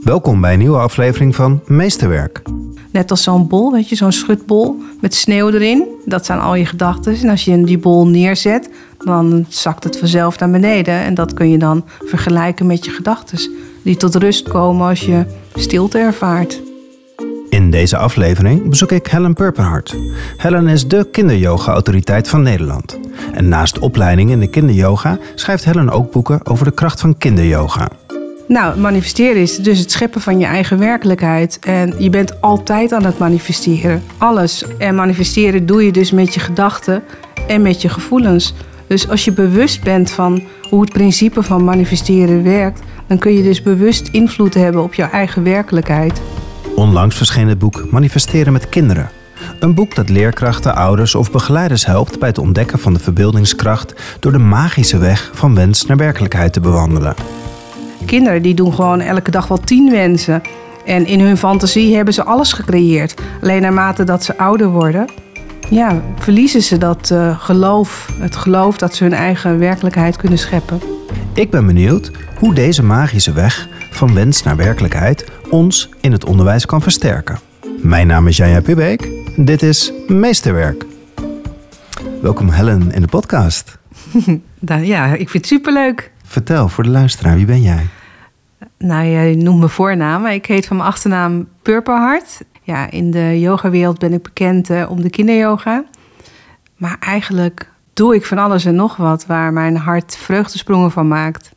Welkom bij een nieuwe aflevering van Meesterwerk. Net als zo'n bol, weet je, zo'n schutbol met sneeuw erin. Dat zijn al je gedachten. En als je die bol neerzet, dan zakt het vanzelf naar beneden. En dat kun je dan vergelijken met je gedachten. Die tot rust komen als je stilte ervaart. In deze aflevering bezoek ik Helen Purperhart. Helen is de kinderyoga-autoriteit van Nederland. En naast opleiding in de kinderyoga schrijft Helen ook boeken over de kracht van kinderyoga. Nou, manifesteren is dus het scheppen van je eigen werkelijkheid. En je bent altijd aan het manifesteren. Alles. En manifesteren doe je dus met je gedachten en met je gevoelens. Dus als je bewust bent van hoe het principe van manifesteren werkt, dan kun je dus bewust invloed hebben op jouw eigen werkelijkheid. Onlangs verscheen het boek Manifesteren met kinderen. Een boek dat leerkrachten, ouders of begeleiders helpt bij het ontdekken van de verbeeldingskracht door de magische weg van wens naar werkelijkheid te bewandelen. Kinderen die doen gewoon elke dag wel tien wensen. En in hun fantasie hebben ze alles gecreëerd. Alleen naarmate dat ze ouder worden, ja, verliezen ze dat uh, geloof. Het geloof dat ze hun eigen werkelijkheid kunnen scheppen. Ik ben benieuwd hoe deze magische weg van wens naar werkelijkheid ons in het onderwijs kan versterken. Mijn naam is Janja Pubeek. Dit is Meesterwerk. Welkom Helen in de podcast. ja, ik vind het superleuk. Vertel voor de luisteraar, wie ben jij? Nou, jij noemt mijn voornaam. Ik heet van mijn achternaam Purperhart. Ja, in de yogawereld ben ik bekend uh, om de kinderyoga. Maar eigenlijk doe ik van alles en nog wat waar mijn hart vreugdesprongen van maakt.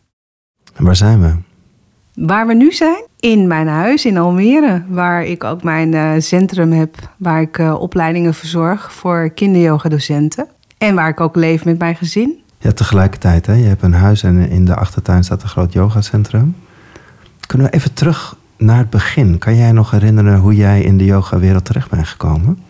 En waar zijn we? Waar we nu zijn? In mijn huis in Almere, waar ik ook mijn uh, centrum heb, waar ik uh, opleidingen verzorg voor kinderyoga-docenten. En waar ik ook leef met mijn gezin. Ja, tegelijkertijd, hè? je hebt een huis en in de achtertuin staat een groot yogacentrum. Kunnen we even terug naar het begin? Kan jij nog herinneren hoe jij in de yogawereld terecht bent gekomen?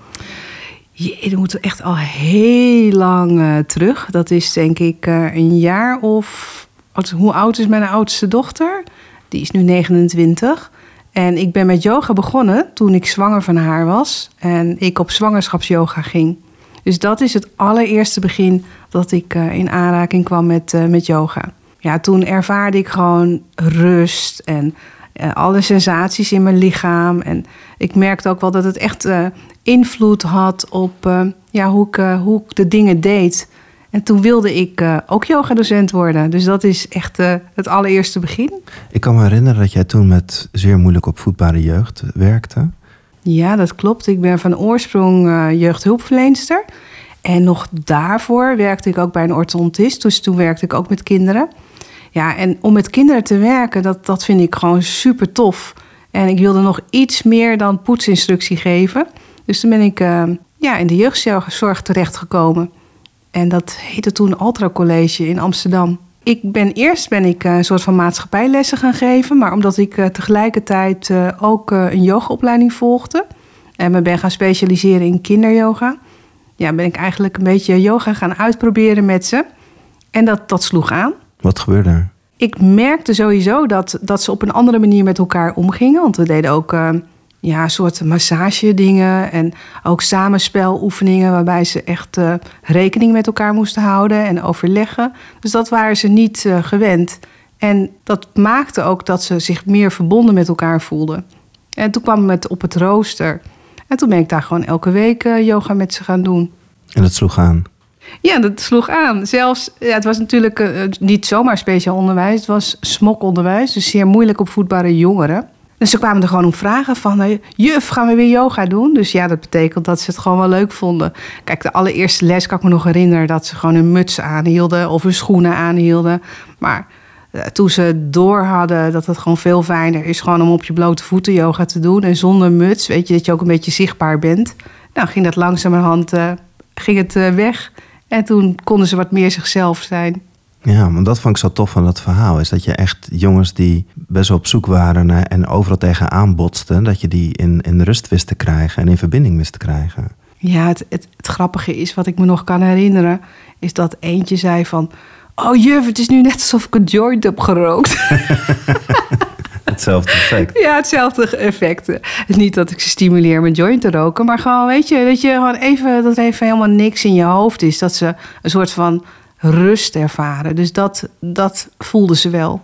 Je, dat moet echt al heel lang uh, terug. Dat is denk ik uh, een jaar of. Hoe oud is mijn oudste dochter? Die is nu 29. En ik ben met yoga begonnen toen ik zwanger van haar was. En ik op zwangerschapsyoga ging. Dus dat is het allereerste begin dat ik uh, in aanraking kwam met, met yoga. Ja, toen ervaarde ik gewoon rust en uh, alle sensaties in mijn lichaam. En ik merkte ook wel dat het echt uh, invloed had op uh, ja, hoe, ik, hoe ik de dingen deed. En toen wilde ik ook yogadocent worden. Dus dat is echt het allereerste begin. Ik kan me herinneren dat jij toen met zeer moeilijk opvoedbare jeugd werkte. Ja, dat klopt. Ik ben van oorsprong jeugdhulpverleenster. En nog daarvoor werkte ik ook bij een orthodontist. Dus toen werkte ik ook met kinderen. Ja, en om met kinderen te werken, dat, dat vind ik gewoon super tof. En ik wilde nog iets meer dan poetsinstructie geven. Dus toen ben ik uh, ja, in de jeugdzorg terechtgekomen. En dat heette toen Altra College in Amsterdam. Ik ben, eerst ben ik een soort van maatschappijlessen gaan geven. Maar omdat ik uh, tegelijkertijd ook een yogaopleiding volgde. En me ben gaan specialiseren in kinderyoga. Ja, ben ik eigenlijk een beetje yoga gaan uitproberen met ze. En dat, dat sloeg aan. Wat gebeurde er? Ik merkte sowieso dat, dat ze op een andere manier met elkaar omgingen. Want we deden ook uh, ja, soort massage dingen en ook samenspeloefeningen waarbij ze echt uh, rekening met elkaar moesten houden en overleggen. Dus dat waren ze niet uh, gewend. En dat maakte ook dat ze zich meer verbonden met elkaar voelden. En toen kwam het op het rooster. En toen ben ik daar gewoon elke week yoga met ze gaan doen. En dat sloeg aan? Ja, dat sloeg aan. Zelfs, ja, het was natuurlijk uh, niet zomaar speciaal onderwijs. Het was smokonderwijs, dus zeer moeilijk opvoedbare jongeren. Dus ze kwamen er gewoon om vragen van... Uh, juf, gaan we weer yoga doen? Dus ja, dat betekent dat ze het gewoon wel leuk vonden. Kijk, de allereerste les kan ik me nog herinneren... dat ze gewoon hun muts aanhielden of hun schoenen aanhielden. Maar uh, toen ze door hadden dat het gewoon veel fijner is... gewoon om op je blote voeten yoga te doen. En zonder muts, weet je, dat je ook een beetje zichtbaar bent. Nou, ging dat langzamerhand ging het weg... En toen konden ze wat meer zichzelf zijn. Ja, want dat vond ik zo tof van dat verhaal. Is dat je echt jongens die best wel op zoek waren en overal tegenaan botsten, dat je die in, in rust wist te krijgen en in verbinding wist te krijgen. Ja, het, het, het grappige is, wat ik me nog kan herinneren, is dat eentje zei van. Oh juf, het is nu net alsof ik een joint heb gerookt. Hetzelfde effect. Ja, hetzelfde effect. Niet dat ik ze stimuleer met joint te roken, maar gewoon, weet je, dat je gewoon even, dat er even helemaal niks in je hoofd is. Dat ze een soort van rust ervaren. Dus dat, dat voelden ze wel.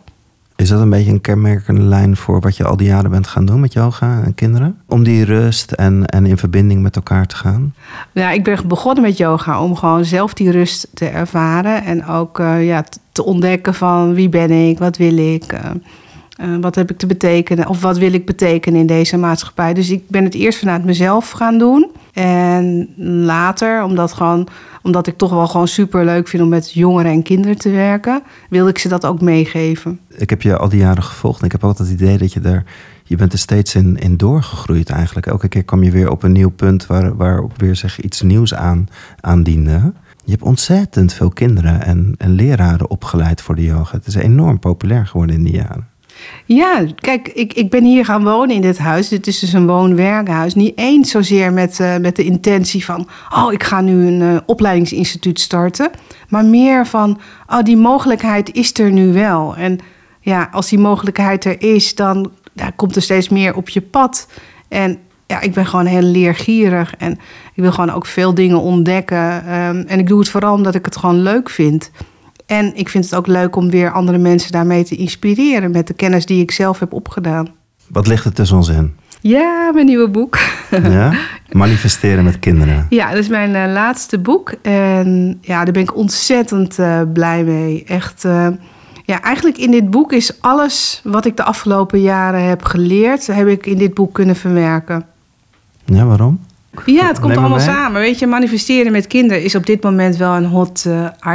Is dat een beetje een kenmerkende lijn voor wat je al die jaren bent gaan doen met yoga en kinderen? Om die rust en, en in verbinding met elkaar te gaan? Ja, ik ben begonnen met yoga om gewoon zelf die rust te ervaren. En ook uh, ja, te ontdekken van wie ben ik, wat wil ik, uh, uh, wat heb ik te betekenen of wat wil ik betekenen in deze maatschappij. Dus ik ben het eerst vanuit mezelf gaan doen. En later, omdat, gewoon, omdat ik toch wel gewoon super leuk vind om met jongeren en kinderen te werken, wilde ik ze dat ook meegeven. Ik heb je al die jaren gevolgd en ik heb altijd het idee dat je er. Je bent er steeds in, in doorgegroeid eigenlijk. Elke keer kwam je weer op een nieuw punt waar, waarop weer zich iets nieuws aan, aandiende. Je hebt ontzettend veel kinderen en, en leraren opgeleid voor de yoga. Het is enorm populair geworden in die jaren. Ja, kijk, ik, ik ben hier gaan wonen in dit huis. Dit is dus een woon-werkhuis. Niet eens zozeer met, uh, met de intentie van... oh, ik ga nu een uh, opleidingsinstituut starten. Maar meer van, oh, die mogelijkheid is er nu wel. En ja, als die mogelijkheid er is, dan komt er steeds meer op je pad. En ja, ik ben gewoon heel leergierig. En ik wil gewoon ook veel dingen ontdekken. Um, en ik doe het vooral omdat ik het gewoon leuk vind... En ik vind het ook leuk om weer andere mensen daarmee te inspireren met de kennis die ik zelf heb opgedaan. Wat ligt er tussen ons in? Ja, mijn nieuwe boek. Ja? Manifesteren met kinderen. Ja, dat is mijn uh, laatste boek. En ja, daar ben ik ontzettend uh, blij mee. Echt, uh, ja, eigenlijk in dit boek is alles wat ik de afgelopen jaren heb geleerd, heb ik in dit boek kunnen verwerken. Ja, waarom? Ja, het komt allemaal samen. Weet je, manifesteren met kinderen is op dit moment wel een hot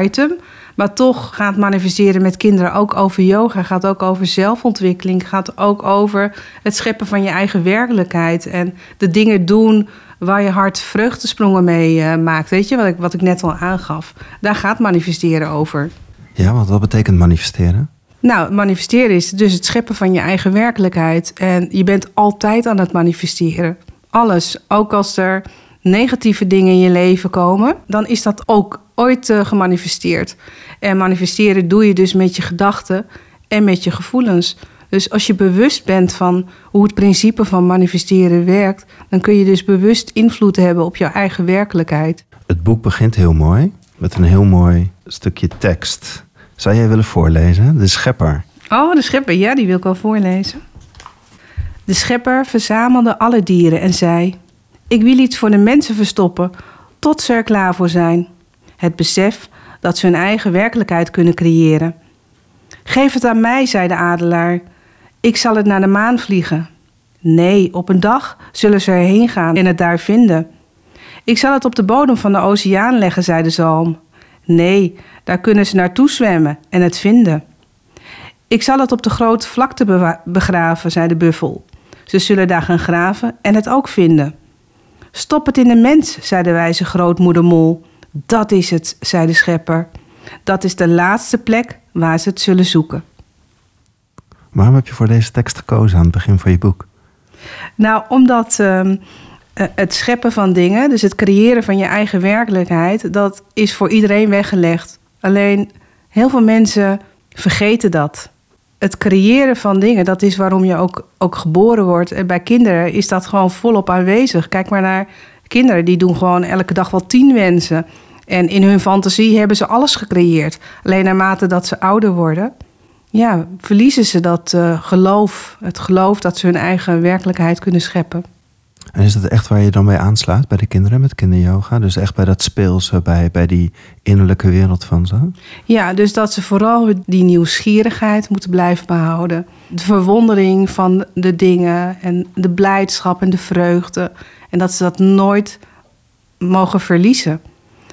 item. Maar toch gaat manifesteren met kinderen ook over yoga, gaat ook over zelfontwikkeling, gaat ook over het scheppen van je eigen werkelijkheid en de dingen doen waar je hart vreugdesprongen mee uh, maakt. Weet je wat ik, wat ik net al aangaf? Daar gaat manifesteren over. Ja, want wat betekent manifesteren? Nou, manifesteren is dus het scheppen van je eigen werkelijkheid. En je bent altijd aan het manifesteren. Alles. Ook als er negatieve dingen in je leven komen, dan is dat ook ooit uh, gemanifesteerd. En manifesteren doe je dus met je gedachten en met je gevoelens. Dus als je bewust bent van hoe het principe van manifesteren werkt, dan kun je dus bewust invloed hebben op jouw eigen werkelijkheid. Het boek begint heel mooi met een heel mooi stukje tekst. Zou jij willen voorlezen? De schepper. Oh, de schepper, ja, die wil ik wel voorlezen. De schepper verzamelde alle dieren en zei: Ik wil iets voor de mensen verstoppen, tot ze er klaar voor zijn. Het besef dat ze hun eigen werkelijkheid kunnen creëren. Geef het aan mij, zei de adelaar. Ik zal het naar de maan vliegen. Nee, op een dag zullen ze erheen gaan en het daar vinden. Ik zal het op de bodem van de oceaan leggen, zei de zalm. Nee, daar kunnen ze naartoe zwemmen en het vinden. Ik zal het op de grote vlakte begraven, zei de buffel. Ze zullen daar gaan graven en het ook vinden. Stop het in de mens, zei de wijze grootmoeder Mol. Dat is het, zei de schepper. Dat is de laatste plek waar ze het zullen zoeken. Waarom heb je voor deze tekst gekozen aan het begin van je boek? Nou, omdat uh, het scheppen van dingen, dus het creëren van je eigen werkelijkheid, dat is voor iedereen weggelegd. Alleen heel veel mensen vergeten dat. Het creëren van dingen, dat is waarom je ook, ook geboren wordt. En bij kinderen is dat gewoon volop aanwezig. Kijk maar naar kinderen, die doen gewoon elke dag wel tien wensen. En in hun fantasie hebben ze alles gecreëerd. Alleen naarmate dat ze ouder worden, ja, verliezen ze dat uh, geloof. Het geloof dat ze hun eigen werkelijkheid kunnen scheppen. En is dat echt waar je dan bij aanslaat bij de kinderen met kinderyoga? Dus echt bij dat speelse, bij, bij die innerlijke wereld van ze? Ja, dus dat ze vooral die nieuwsgierigheid moeten blijven behouden. De verwondering van de dingen en de blijdschap en de vreugde. En dat ze dat nooit mogen verliezen.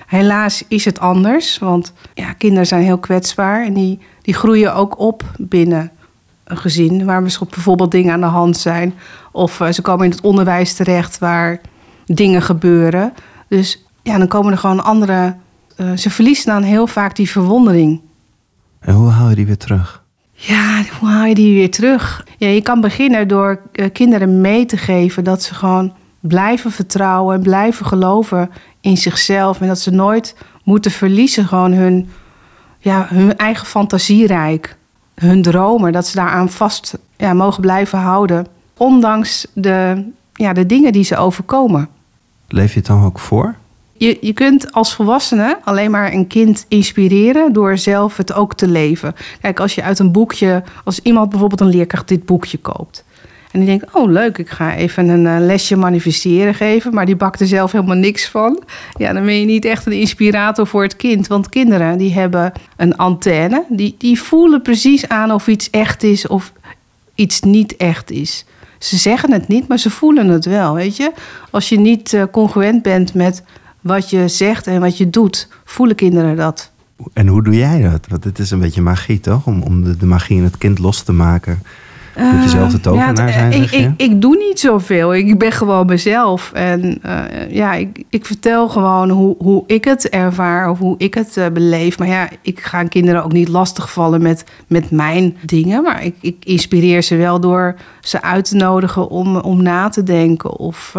Helaas is het anders, want ja, kinderen zijn heel kwetsbaar en die, die groeien ook op binnen een gezin waar bijvoorbeeld dingen aan de hand zijn. Of uh, ze komen in het onderwijs terecht waar dingen gebeuren. Dus ja, dan komen er gewoon andere. Uh, ze verliezen dan heel vaak die verwondering. En hoe haal je die weer terug? Ja, hoe haal je die weer terug? Ja, je kan beginnen door uh, kinderen mee te geven dat ze gewoon blijven vertrouwen en blijven geloven in zichzelf. En dat ze nooit moeten verliezen gewoon hun, ja, hun eigen fantasierijk. Hun dromen, dat ze daaraan vast ja, mogen blijven houden. Ondanks de, ja, de dingen die ze overkomen. Leef je het dan ook voor? je, je kunt als volwassene alleen maar een kind inspireren door zelf het ook te leven. Kijk, als je uit een boekje, als iemand bijvoorbeeld een leerkracht dit boekje koopt. En die denkt, oh leuk, ik ga even een eh, lesje manifesteren geven. Maar die bakt er zelf helemaal niks van. Ja, dan ben je niet echt een inspirator voor het kind. Want kinderen die hebben een antenne. Die, die voelen precies aan of iets echt is of iets niet echt is. Ze zeggen het niet, maar ze voelen het wel, weet je. Als je niet uh, congruent bent met wat je zegt en wat je doet, voelen kinderen dat. En hoe doe jij dat? Want het is een beetje magie, toch? Om, om de, de magie in het kind los te maken. Moet je zelf de eh, tovenaar ja, zijn, ik, ik, ik, doe niet zoveel. Ik ben gewoon mezelf. En uh, ja, ik, ik vertel gewoon hoe, hoe ik het ervaar of hoe ik het uh, beleef. Maar ja, ik ga kinderen ook niet lastigvallen met, met mijn dingen. Maar ik, ik inspireer ze wel door ze uit te nodigen om, om na te denken of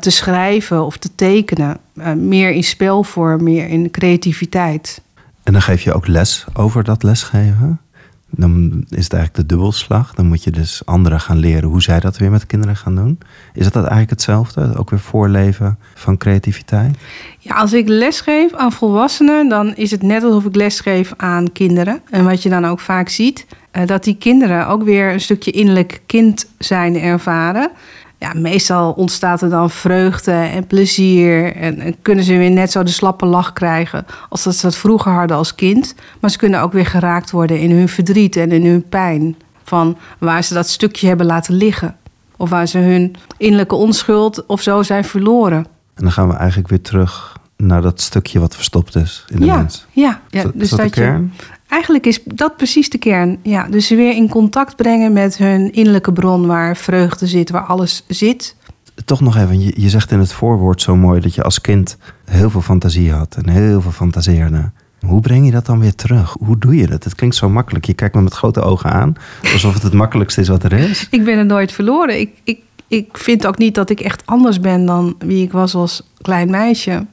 te schrijven of te tekenen. meer in spelvorm, meer in creativiteit. En dan geef je ook les over dat lesgeven? Dan is het eigenlijk de dubbelslag. Dan moet je dus anderen gaan leren hoe zij dat weer met kinderen gaan doen. Is dat eigenlijk hetzelfde? Ook weer voorleven van creativiteit? Ja, als ik lesgeef aan volwassenen, dan is het net alsof ik lesgeef aan kinderen. En wat je dan ook vaak ziet, eh, dat die kinderen ook weer een stukje innerlijk kind zijn ervaren ja, meestal ontstaat er dan vreugde en plezier. En, kunnen ze weer net zo de slappe lach krijgen als dat ze dat vroeger hadden als kind. Maar ze kunnen ook weer geraakt worden in hun verdriet en in hun pijn. Van waar ze dat stukje hebben laten liggen. Of waar ze hun innerlijke onschuld of zo zijn verloren. En dan gaan we eigenlijk weer terug naar dat stukje wat verstopt is in de ja, mens. Ja, ja. Is dus dat, Je, eigenlijk is dat precies de kern. Ja, dus weer in contact brengen met hun innerlijke bron waar vreugde zit, waar alles zit. Toch nog even, je, je zegt in het voorwoord zo mooi dat je als kind heel veel fantasie had en heel veel fantaseerde. Hoe breng je dat dan weer terug? Hoe doe je dat? Het klinkt zo makkelijk. Je kijkt me met grote ogen aan, alsof het het makkelijkste is wat er is. Ik ben er nooit verloren. Ik, ik, ik vind ook niet dat ik echt anders ben dan wie ik was als klein meisje.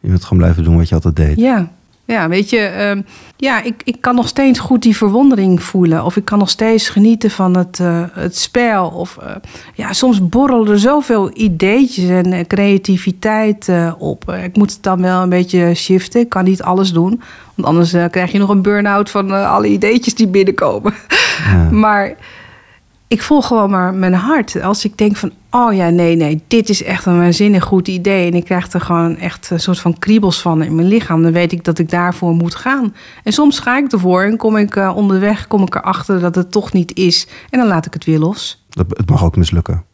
Je moet gewoon blijven doen wat je altijd deed. Ja, ja weet je, uh, ja, ik, ik kan nog steeds goed die verwondering voelen. Of ik kan nog steeds genieten van het, uh, het spel. Of uh, ja, soms borrelen er zoveel ideetjes en uh, creativiteit op. ik moet het dan wel een beetje shiften. Ik kan niet alles doen. Want anders krijg je nog een burn-out van alle ideetjes die binnenkomen. Ja. maar ik volg gewoon maar mijn hart. Als ik denk van, oh ja, nee, nee, dit is echt een waanzinnig goed idee. En ik krijg er gewoon echt een soort van kriebels van in mijn lichaam. Dan weet ik dat ik daarvoor moet gaan. En soms ga ik ervoor en kom ik uh, onderweg, kom ik erachter dat het toch niet is. En dan laat ik het weer los. Dat, het mag ook mislukken.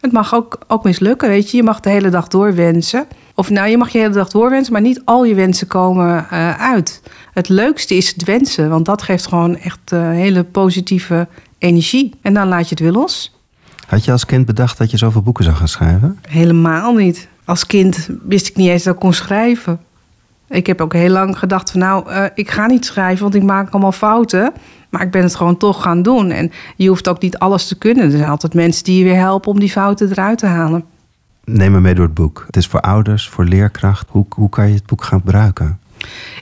Het mag ook, ook mislukken, weet je. Je mag de hele dag doorwensen. Of nou, je mag je hele dag doorwensen, maar niet al je wensen komen uh, uit. Het leukste is het wensen, want dat geeft gewoon echt uh, hele positieve energie. En dan laat je het weer los. Had je als kind bedacht dat je zoveel boeken zou gaan schrijven? Helemaal niet. Als kind wist ik niet eens dat ik kon schrijven. Ik heb ook heel lang gedacht van nou, uh, ik ga niet schrijven, want ik maak allemaal fouten. Maar ik ben het gewoon toch gaan doen. En je hoeft ook niet alles te kunnen. Er zijn altijd mensen die je weer helpen om die fouten eruit te halen. Neem me mee door het boek. Het is voor ouders, voor leerkracht. Hoe, hoe kan je het boek gaan gebruiken?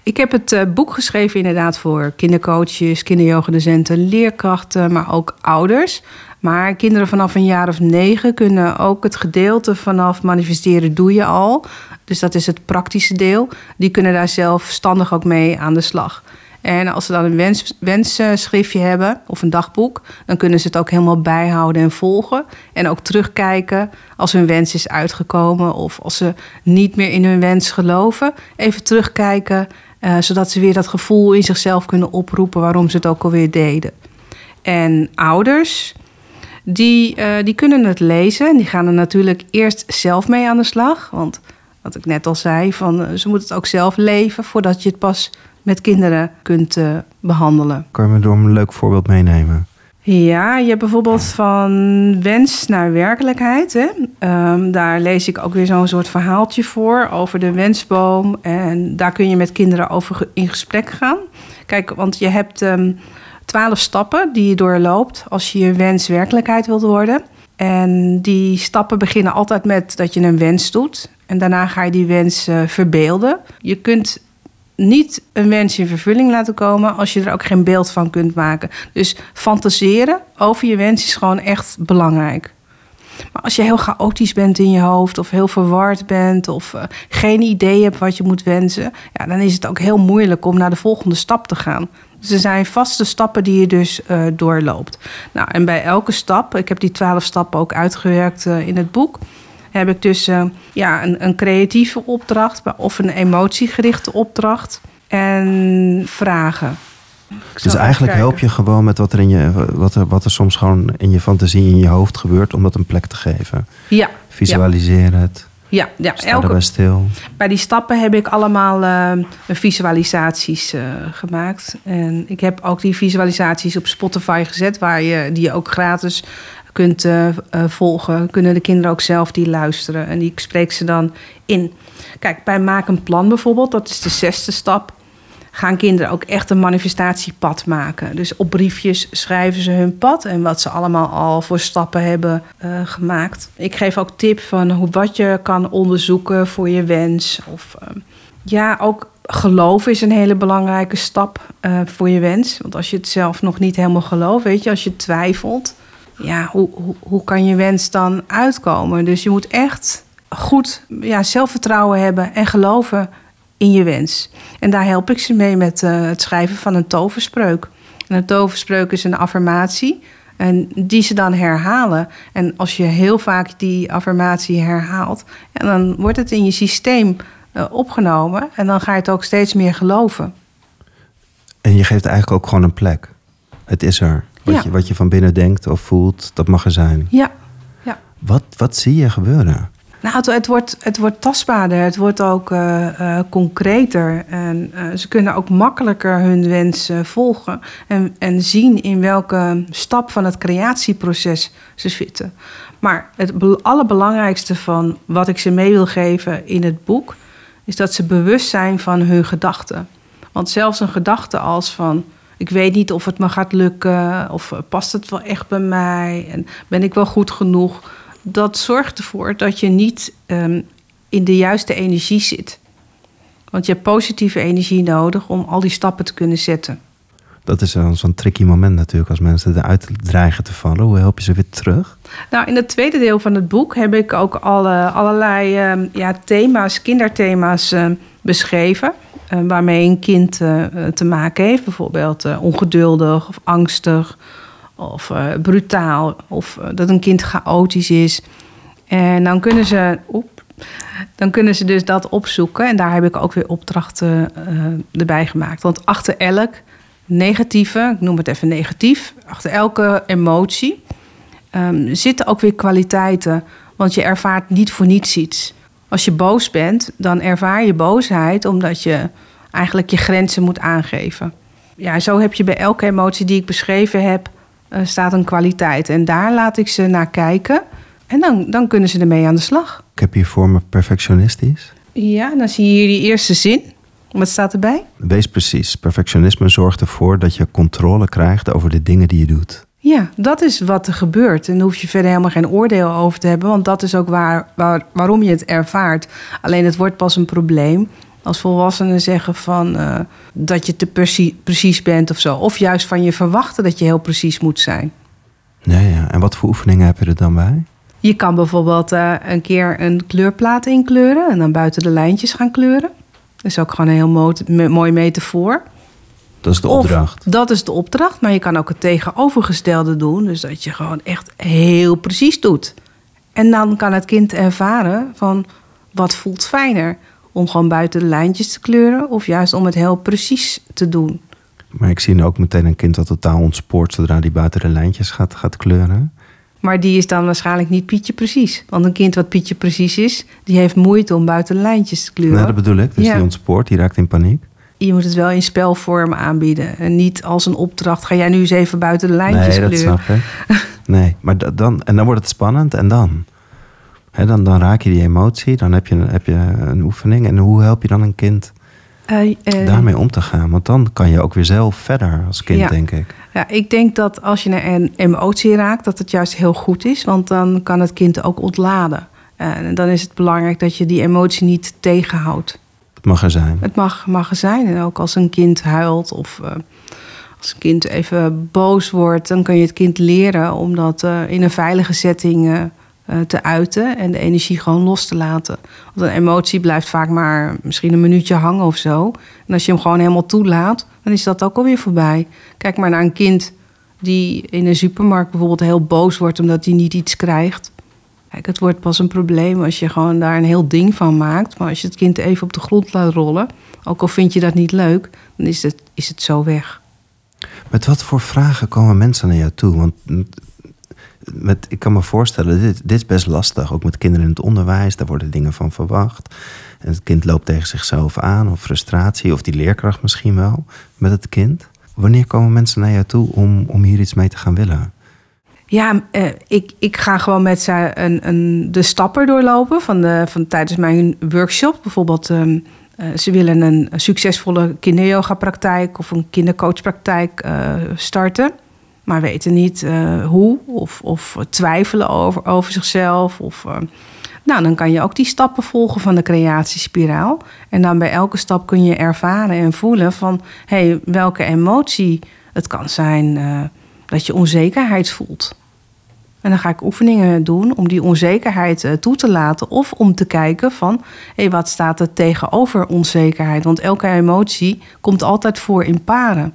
Ik heb het uh, boek geschreven inderdaad voor kindercoaches, kinderyogadocenten, leerkrachten, maar ook ouders. Maar kinderen vanaf een jaar of negen kunnen ook het gedeelte vanaf manifesteren doe je al. Dus dat is het praktische deel. Die kunnen daar zelfstandig ook mee aan de slag. En als ze dan een wens, wensschriftje hebben of een dagboek, dan kunnen ze het ook helemaal bijhouden en volgen. En ook terugkijken als hun wens is uitgekomen of als ze niet meer in hun wens geloven. Even terugkijken, uh, zodat ze weer dat gevoel in zichzelf kunnen oproepen waarom ze het ook alweer deden. En ouders, die, uh, die kunnen het lezen. En die gaan er natuurlijk eerst zelf mee aan de slag. Want wat ik net al zei, van, uh, ze moeten het ook zelf leven voordat je het pas met kinderen kunt uh, behandelen. Kan je me door een leuk voorbeeld meenemen? Ja, je hebt bijvoorbeeld van wens naar werkelijkheid. Hè? Um, daar lees ik ook weer zo'n soort verhaaltje voor over de wensboom. En daar kun je met kinderen over in gesprek gaan. Kijk, want je hebt um, twaalf stappen die je doorloopt als je je wens werkelijkheid wilt worden. En die stappen beginnen altijd met dat je een wens doet. En daarna ga je die wens uh, verbeelden. Je kunt niet een wens in vervulling laten komen als je er ook geen beeld van kunt maken. Dus fantaseren over je wens is gewoon echt belangrijk. Maar als je heel chaotisch bent in je hoofd of heel verward bent of eh, geen idee hebt wat je moet wensen, ja, dan is het ook heel moeilijk om naar de volgende stap te gaan. Dus er zijn vaste stappen die je dus uh, doorloopt. Nou, en bij elke stap, ik heb die twaalf stappen ook uitgewerkt uh, in het boek, heb ik dus ja, een, een creatieve opdracht of een emotiegerichte opdracht en vragen. Dus eigenlijk help je gewoon met wat er, in je, wat, er, wat er soms gewoon in je fantasie, in je hoofd gebeurt, om dat een plek te geven. Ja. Visualiseer ja. het. Ja, ja. Sta elke, stil. Bij die stappen heb ik allemaal uh, visualisaties uh, gemaakt. En ik heb ook die visualisaties op Spotify gezet, waar je die je ook gratis kunt uh, volgen. Kunnen de kinderen ook zelf die luisteren. En die spreek ze dan in. Kijk, bij maak een plan bijvoorbeeld, dat is de zesde stap gaan kinderen ook echt een manifestatiepad maken. Dus op briefjes schrijven ze hun pad en wat ze allemaal al voor stappen hebben uh, gemaakt. Ik geef ook tip van hoe, wat je kan onderzoeken voor je wens. Of uh, ja, ook geloof is een hele belangrijke stap voor je wens. Want als je het zelf nog niet helemaal gelooft, weet je, als je twijfelt, ja, hoe, hoe, hoe kan je wens dan uitkomen? Dus je moet echt goed ja, zelfvertrouwen hebben en geloven in je wens. En daar help ik ze mee met uh, het schrijven van een toverspreuk. En een toverspreuk is een affirmatie. En die ze dan herhalen. En als je heel vaak die affirmatie herhaalt, en dan wordt het in je systeem uh, opgenomen. En dan ga je het ook steeds meer geloven. En je geeft eigenlijk ook gewoon een plek. Het is er. Wat, Ja. je, wat je van binnen denkt of voelt, dat mag er zijn. Ja, ja. Wat, wat zie je gebeuren? Nou, het, het, wordt, het wordt tastbaarder, het wordt ook eh, eh, concreter. En eh, ze kunnen ook makkelijker hun wens eh, volgen en, en zien in welke stap van het creatieproces ze zitten. Maar het be- allerbelangrijkste van wat ik ze mee wil geven in het boek, is dat ze bewust zijn van hun gedachten. Want zelfs een gedachte als van. Ik weet niet of het me gaat lukken, of eh, past het wel echt bij mij en ben ik wel goed genoeg dat zorgt ervoor dat je niet um, in de juiste energie zit. Want je hebt positieve energie nodig om al die stappen te kunnen zetten. Dat is zo'n tricky moment natuurlijk als mensen eruit dreigen te vallen. Hoe help je ze weer terug? Nou, in het tweede deel van het boek heb ik ook alle, allerlei um, ja, thema's, kinderthema's uh, beschreven. Uh, waarmee een kind uh, te maken heeft. Bijvoorbeeld ongeduldig of angstig of brutaal, of dat een kind chaotisch is. En dan kunnen ze, dan kunnen ze dus dat opzoeken. En daar heb ik ook weer opdrachten erbij gemaakt. Want achter elk negatieve, ik noem het even negatief, achter elke emotie um, zitten ook weer kwaliteiten. Want je ervaart niet voor niets iets. Als je boos bent, dan ervaar je boosheid omdat je eigenlijk je grenzen moet aangeven. Ja, zo heb je bij elke emotie die ik beschreven heb, uh, staat een kwaliteit. En daar laat ik ze naar kijken. En dan, dan kunnen ze ermee aan de slag. Ik heb hier voor me perfectionistisch. Ja, dan zie je hier die eerste zin. Wat staat erbij? Wees precies. Perfectionisme zorgt ervoor dat je controle krijgt over de dingen die je doet. Ja, dat is wat er gebeurt. En daar hoef je verder helemaal geen oordeel over te hebben. Want dat is ook waar, waar, waarom je het ervaart. Alleen het wordt pas een probleem als volwassenen zeggen van uh, dat je te precies, precies bent of zo. Of juist van je verwachten dat je heel precies moet zijn. Ja, ja. En wat voor oefeningen heb je er dan bij? Je kan bijvoorbeeld uh, een keer een kleurplaat inkleuren en dan buiten de lijntjes gaan kleuren. Dat is ook gewoon een heel mooi, mooi metafoor. Dat is de opdracht. Of, dat is de opdracht, maar je kan ook het tegenovergestelde doen. Dus dat je gewoon echt heel precies doet. En dan kan het kind ervaren van wat voelt fijner om gewoon buiten de lijntjes te kleuren of juist om het heel precies te doen. Maar ik zie nu ook meteen een kind dat totaal ontspoort zodra die buiten de lijntjes gaat, gaat kleuren. Maar die is dan waarschijnlijk niet Pietje precies. Want een kind wat Pietje precies is, die heeft moeite om buiten de lijntjes te kleuren. Nou, dat bedoel ik. Dus Ja. die ontspoort, die raakt in paniek. Je moet het wel in spelvorm aanbieden. En niet als een opdracht. Ga jij nu eens even buiten de lijntjes nee, dat kleuren. snap ik. Nee, maar da- dan, en dan wordt het spannend en dan? Dan, dan raak je die emotie, dan heb je, heb je een oefening. En hoe help je dan een kind Eh, eh, daarmee om te gaan? Want dan kan je ook weer zelf verder als kind, Ja. denk ik. Ja, ik denk dat als je naar een emotie raakt, dat het juist heel goed is. Want dan kan het kind ook ontladen. En dan is het belangrijk dat je die emotie niet tegenhoudt. Het mag er zijn. Het mag, zijn. En ook als een kind huilt of eh, als een kind even boos wordt, dan kun je het kind leren om dat eh, in een veilige setting eh, te uiten en de energie gewoon los te laten. Want een emotie blijft vaak maar misschien een minuutje hangen of zo. En als je hem gewoon helemaal toelaat, dan is dat ook alweer voorbij. Kijk maar naar een kind die in een supermarkt bijvoorbeeld heel boos wordt omdat hij niet iets krijgt. Kijk, het wordt pas een probleem als je gewoon daar een heel ding van maakt. Maar als je het kind even op de grond laat rollen, ook al vind je dat niet leuk, dan is het, is het zo weg. Met wat voor vragen komen mensen naar jou toe? Want met, ik kan me voorstellen, dit, dit is best lastig. Ook met kinderen in het onderwijs, daar worden dingen van verwacht. En het kind loopt tegen zichzelf aan, of frustratie, of die leerkracht misschien wel met het kind. Wanneer komen mensen naar jou toe om, om hier iets mee te gaan willen? Ja, eh, ik, ik ga gewoon met ze een, een, de stappen doorlopen van van, tijdens mijn workshop. Bijvoorbeeld, ehm, eh, ze willen een, succesvolle kinderyoga-praktijk of een kindercoachpraktijk uh, starten. Maar weten niet hoe of, of twijfelen over, over zichzelf. Of, nou, dan kan je ook die stappen volgen van de creatiespiraal. En dan bij elke stap kun je ervaren en voelen van... hé, hey, welke emotie het kan zijn dat je onzekerheid voelt. En dan ga ik oefeningen doen om die onzekerheid eh, toe te laten. Of om te kijken van, hé, wat staat er tegenover onzekerheid? Want elke emotie komt altijd voor in paren.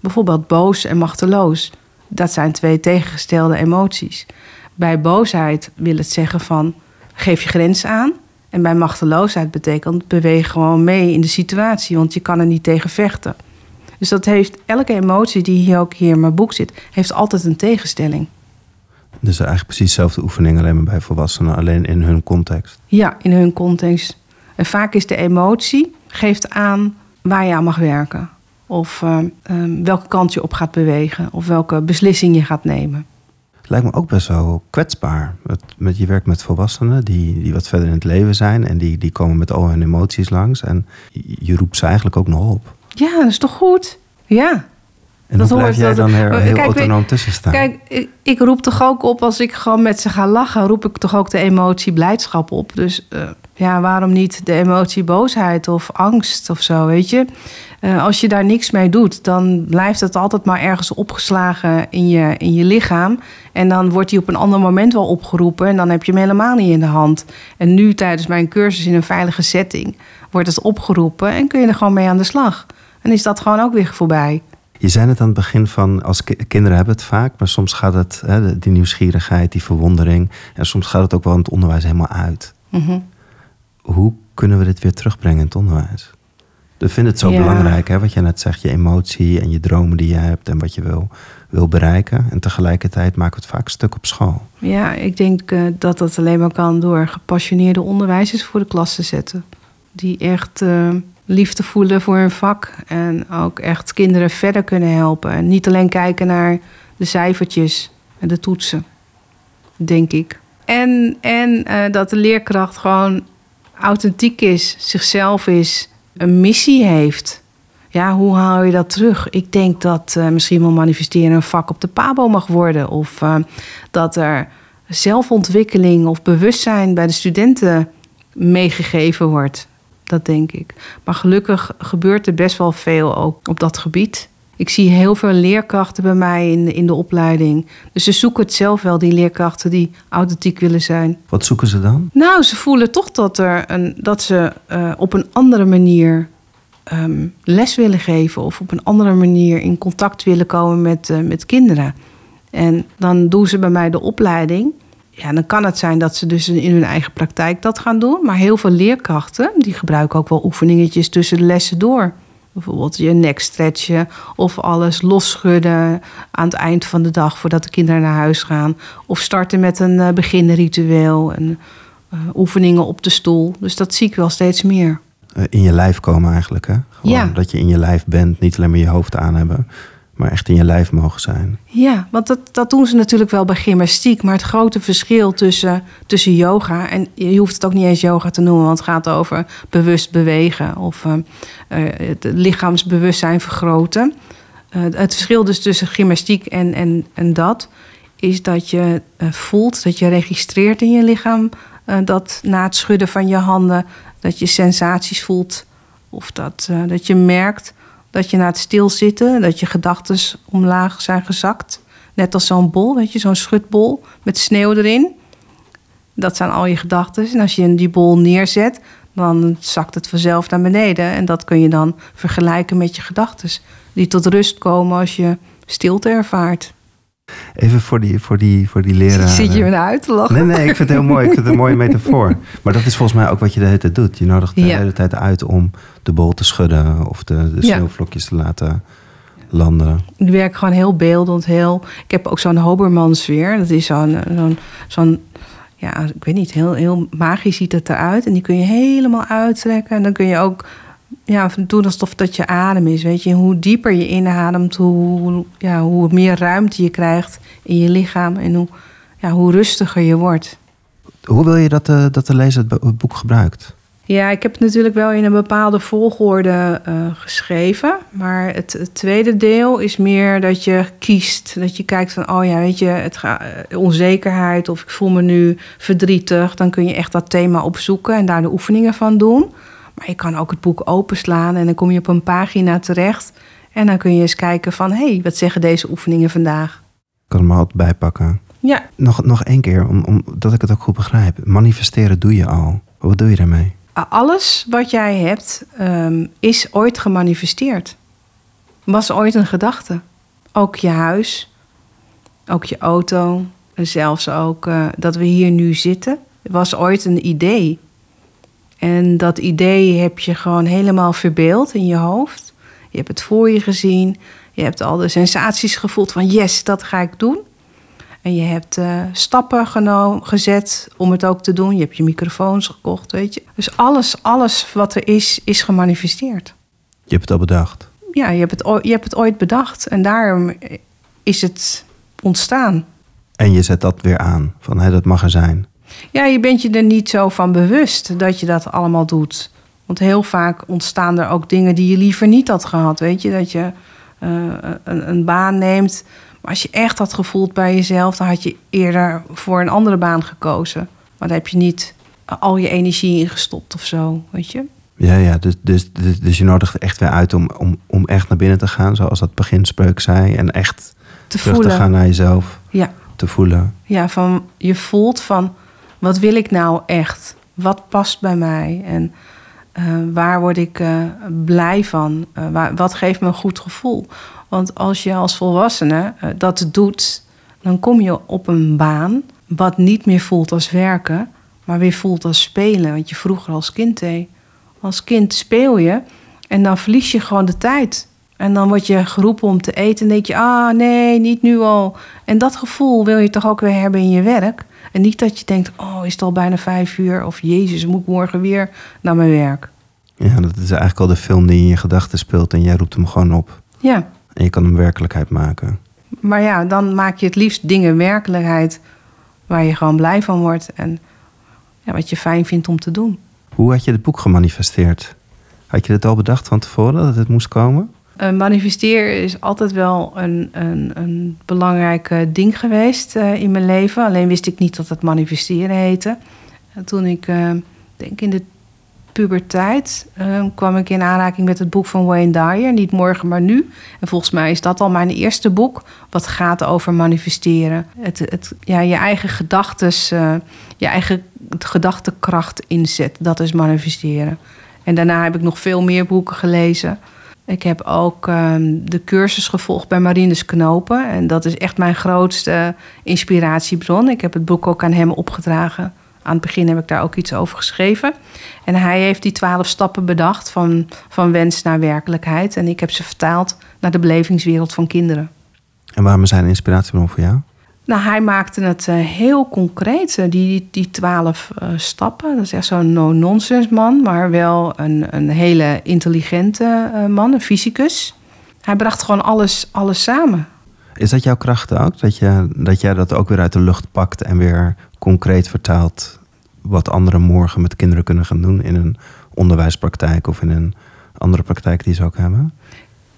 Bijvoorbeeld boos en machteloos. Dat zijn twee tegengestelde emoties. Bij boosheid wil het zeggen van, geef je grens aan. En bij machteloosheid betekent, beweeg gewoon mee in de situatie. Want je kan er niet tegen vechten. Dus dat heeft, elke emotie die hier ook hier in mijn boek zit, heeft altijd een tegenstelling. Dus eigenlijk precies dezelfde oefening, alleen maar bij volwassenen, alleen in hun context. Ja, in hun context. En vaak is de emotie, geeft aan waar je aan mag werken. Of uh, welke kant je op gaat bewegen. Of welke beslissing je gaat nemen. Het lijkt me ook best wel kwetsbaar. Met, met, je werkt met volwassenen die, die wat verder in het leven zijn. En die, die komen met al hun emoties langs. En je roept ze eigenlijk ook nog op. Ja, dat is toch goed? Ja. En dat hoe blijf jij dan heel, heel kijk, autonoom tussen staan? Kijk, ik, ik, roep toch ook op als ik gewoon met ze ga lachen, roep ik toch ook de emotie blijdschap op. Dus uh, ja, waarom niet de emotie boosheid of angst of zo, weet je? Uh, als je daar niks mee doet, dan blijft het altijd maar ergens opgeslagen in je, in je lichaam. En dan wordt die op een ander moment wel opgeroepen en dan heb je hem helemaal niet in de hand. En nu tijdens mijn cursus in een veilige setting wordt het opgeroepen en kun je er gewoon mee aan de slag. En is dat gewoon ook weer voorbij. Je zei het aan het begin van, als kinderen hebben het vaak, maar soms gaat het, hè, die nieuwsgierigheid, die verwondering, en soms gaat het ook wel in het onderwijs helemaal uit. Mhm. Hoe kunnen we dit weer terugbrengen in het onderwijs? Ik vind het zo belangrijk, hè, wat je net zegt, je emotie en je dromen die je hebt en wat je wil, wil bereiken. En tegelijkertijd maken we het vaak stuk op school. Ja, ik denk uh, dat dat alleen maar kan door gepassioneerde onderwijzers voor de klas te zetten. Die echt uh, liefde voelen voor hun vak. En ook echt kinderen verder kunnen helpen. En niet alleen kijken naar de cijfertjes en de toetsen, denk ik. En, en uh, dat de leerkracht gewoon authentiek is, zichzelf is, een missie heeft. Ja, hoe haal je dat terug? Ik denk dat uh, misschien wel manifesteren een vak op de PABO mag worden. Of uh, dat er zelfontwikkeling of bewustzijn bij de studenten meegegeven wordt. Dat denk ik. Maar gelukkig gebeurt er best wel veel ook op dat gebied. Ik zie heel veel leerkrachten bij mij in, in de opleiding. Dus ze zoeken het zelf wel, die leerkrachten die authentiek willen zijn. Wat zoeken ze dan? Nou, ze voelen toch dat, er een, dat ze uh, op een andere manier um, les willen geven. Of op een andere manier in contact willen komen met, uh, met kinderen. En dan doen ze bij mij de opleiding ja, dan kan het zijn dat ze dus in hun eigen praktijk dat gaan doen. Maar heel veel leerkrachten die gebruiken ook wel oefeningetjes tussen de lessen door. Bijvoorbeeld je nek stretchen of alles losschudden aan het eind van de dag voordat de kinderen naar huis gaan. Of starten met een uh, beginritueel en uh, oefeningen op de stoel. Dus dat zie ik wel steeds meer. Uh, in je lijf komen eigenlijk, hè? Gewoon ja. Dat je in je lijf bent, niet alleen maar je hoofd aan hebben maar echt in je lijf mogen zijn. Ja, want dat, dat doen ze natuurlijk wel bij gymnastiek. Maar het grote verschil tussen, tussen yoga... en je hoeft het ook niet eens yoga te noemen... want het gaat over bewust bewegen... of uh, het lichaamsbewustzijn vergroten. Uh, het verschil dus tussen gymnastiek en, en, en dat... is dat je voelt, dat je registreert in je lichaam... dat na het schudden van je handen... dat je sensaties voelt... of dat, dat je merkt dat je na het stilzitten, dat je gedachten omlaag zijn gezakt. Net als zo'n bol, weet je, zo'n schutbol met sneeuw erin. Dat zijn al je gedachten. En als je die bol neerzet, dan zakt het vanzelf naar beneden. En dat kun je dan vergelijken met je gedachten. Die tot rust komen als je stilte ervaart. Even voor die, voor die, voor die leraar. Zit je me nou uit te lachen? Nee, nee, ik vind het heel mooi. Ik vind het een mooie metafoor. Maar dat is volgens mij ook wat je de hele tijd doet. Je nodigt de Ja. hele tijd uit om de bol te schudden of de, sneeuwvlokjes te laten landen. Ik werk gewoon heel beeldend, heel... Ik heb ook zo'n Hoberman-sfeer. Dat is zo'n, zo'n, zo'n... Ja, ik weet niet, heel, heel magisch ziet het eruit. En die kun je helemaal uittrekken. En dan kun je ook ja, doen alsof dat je adem is. Weet je, hoe dieper je inademt, hoe, ja, hoe meer ruimte je krijgt in je lichaam. En hoe, ja, hoe rustiger je wordt. Hoe wil je dat de, dat de lezer het bo- het boek gebruikt? Ja, ik heb het natuurlijk wel in een bepaalde volgorde eh, geschreven. Maar het, het tweede deel is meer dat je kiest. Dat je kijkt van, oh ja, weet je, het ga, eh, onzekerheid of ik voel me nu verdrietig. Dan kun je echt dat thema opzoeken en daar de oefeningen van doen. Maar je kan ook het boek openslaan en dan kom je op een pagina terecht. En dan kun je eens kijken van, hé, hey, wat zeggen deze oefeningen vandaag? Ik kan hem altijd bijpakken. Ja, Nog, nog één keer, om, om, ik het ook goed begrijp. Manifesteren doe je al. Wat doe je daarmee? Alles wat jij hebt ehm, is ooit gemanifesteerd. Was ooit een gedachte. Ook je huis, ook je auto, en zelfs ook eh, dat we hier nu zitten, was ooit een idee. En dat idee heb je gewoon helemaal verbeeld in je hoofd. Je hebt het voor je gezien. Je hebt al de sensaties gevoeld van yes, dat ga ik doen. En je hebt eh, stappen geno- gezet om het ook te doen. Je hebt je microfoons gekocht, weet je. Dus alles, alles wat er is, is gemanifesteerd. Je hebt het al bedacht. Ja, je hebt het, ooit- je hebt het ooit bedacht. En daarom is het ontstaan. En je zet dat weer aan. Van hé, dat mag er zijn. Ja, je bent je er niet zo van bewust dat je dat allemaal doet. Want heel vaak ontstaan er ook dingen die je liever niet had gehad. Weet je, dat je eh, een, een baan neemt. Maar als je echt had gevoeld bij jezelf, dan had je eerder voor een andere baan gekozen. Maar daar heb je niet al je energie in gestopt of zo, weet je. Ja, ja. Dus, dus, dus, dus je nodigt echt weer uit om, om, om echt naar binnen te gaan. Zoals dat beginspreuk zei. En echt Te terug voelen. te gaan naar jezelf. Ja, Te voelen. ja, van je voelt van wat wil ik nou echt? Wat past bij mij? En eh, waar word ik eh, blij van? Eh, wat geeft me een goed gevoel? Want als je als volwassene dat doet, dan kom je op een baan wat niet meer voelt als werken, maar weer voelt als spelen. Wat je vroeger als kind deed. Als kind speel je en dan verlies je gewoon de tijd. En dan word je geroepen om te eten en denk je, ah nee, niet nu al. En dat gevoel wil je toch ook weer hebben in je werk. En niet dat je denkt, oh is het al bijna vijf uur? Of jezus, moet ik morgen weer naar mijn werk? Ja, dat is eigenlijk al de film die in je gedachten speelt. En jij roept hem gewoon op. Ja, En je kan hem werkelijkheid maken. maar ja, dan maak je het liefst dingen werkelijkheid waar je gewoon blij van wordt. En ja, wat je fijn vindt om te doen. Hoe had je het boek gemanifesteerd? Had je het al bedacht van tevoren dat het moest komen? Uh, manifesteren is altijd wel een, een, een belangrijk eh, ding geweest eh, in mijn leven. Alleen wist ik niet dat het manifesteren heette. En toen ik, eh, denk in de puberteit, eh, kwam ik in aanraking met het boek van Wayne Dyer. Niet morgen, maar nu. En volgens mij is dat al mijn eerste boek wat gaat over manifesteren. Het, het, ja, je eigen gedachtes, eh, je eigen gedachtekracht inzet. Dat is manifesteren. En daarna heb ik nog veel meer boeken gelezen. Ik heb ook um, de cursus gevolgd bij Marinus Knopen. En dat is echt mijn grootste inspiratiebron. Ik heb het boek ook aan hem opgedragen. Aan het begin heb ik daar ook iets over geschreven. En hij heeft die twaalf stappen bedacht van, van wens naar werkelijkheid. En ik heb ze vertaald naar de belevingswereld van kinderen. En waarom een inspiratiebron voor jou? Nou, hij maakte het uh, heel concreet, uh, die, die twaalf uh, stappen. Dat is echt zo'n no-nonsense man, maar wel een, een hele intelligente man, een fysicus. Hij bracht gewoon alles, alles samen. Is dat jouw kracht ook? Dat, je, dat jij dat ook weer uit de lucht pakt en weer concreet vertaalt... wat anderen morgen met kinderen kunnen gaan doen in een onderwijspraktijk... of in een andere praktijk die ze ook hebben?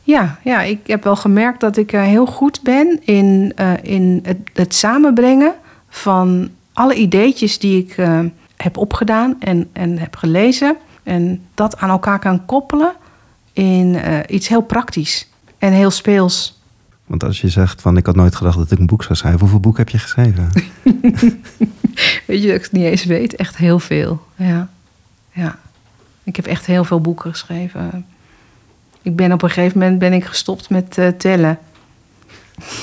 Ja, ja, ik heb wel gemerkt dat ik uh, heel goed ben in, uh, in het, het, samenbrengen van alle ideetjes die ik uh, heb opgedaan en, en heb gelezen. En dat aan elkaar kan koppelen in iets heel praktisch en heel speels. Want als je zegt van ik had nooit gedacht dat ik een boek zou schrijven, hoeveel boek heb je geschreven? Weet je dat ik het niet eens weet? Echt heel veel. Ja. ja. Ik heb echt heel veel boeken geschreven. Ik ben op een gegeven moment ben ik gestopt met uh, tellen.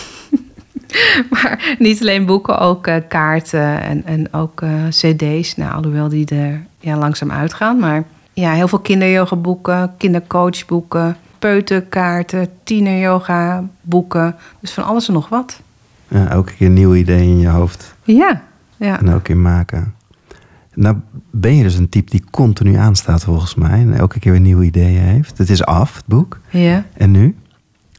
maar niet alleen boeken, ook uh, kaarten en, en ook uh, cd's. Nou, alhoewel die er ja, langzaam uitgaan. Maar ja, heel veel kinderyoga-boeken, kindercoachboeken, peuterkaarten, tieneryoga boeken. Dus van alles en nog wat. Ja, elke keer een nieuw idee in je hoofd. Ja, ja. En elke keer maken. Nou ben je dus een type die continu aanstaat volgens mij. En elke keer weer nieuwe ideeën heeft. Het is af, het boek. Ja. En nu?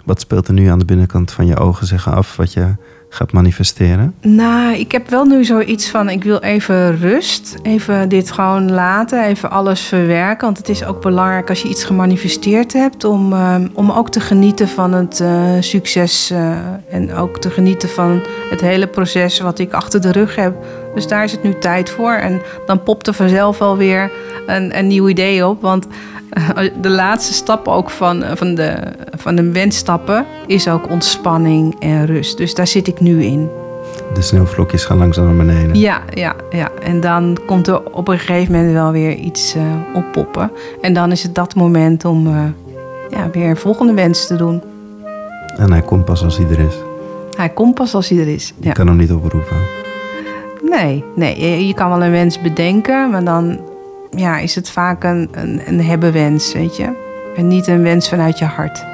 Wat speelt er nu aan de binnenkant van je ogen zich af wat je gaat manifesteren? Nou, ik heb wel nu zoiets van: ik wil even rust. Even dit gewoon laten. Even alles verwerken. Want het is ook belangrijk als je iets gemanifesteerd hebt. om, uh, om ook te genieten van het uh, succes. Uh, en ook te genieten van het hele proces wat ik achter de rug heb. Dus daar is het nu tijd voor. En dan popt er vanzelf alweer een, een nieuw idee op. Want de laatste stap ook van, van, de, van de wensstappen is ook ontspanning en rust. Dus daar zit ik nu in. De sneeuwvlokjes gaan langzaam naar beneden. Ja, ja, ja. En dan komt er op een gegeven moment wel weer iets uh, oppoppen. En dan is het dat moment om uh, ja, weer een volgende wens te doen. En hij komt pas als hij er is. Hij komt pas als hij er is. Je kan hem niet oproepen. Nee, nee, je kan wel een wens bedenken, maar dan ja, is het vaak een, een, een hebbenwens, weet je. En niet een wens vanuit je hart.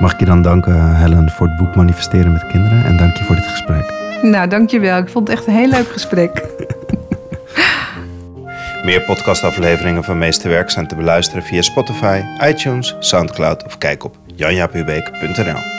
Mag ik je dan danken, Helen, voor het boek Manifesteren met Kinderen. En dank je voor dit gesprek. Nou, dankjewel. Ik vond het echt een heel leuk gesprek. Meer podcastafleveringen van Meesterwerk zijn te beluisteren via Spotify, iTunes, Soundcloud of kijk op janjapubeek.nl.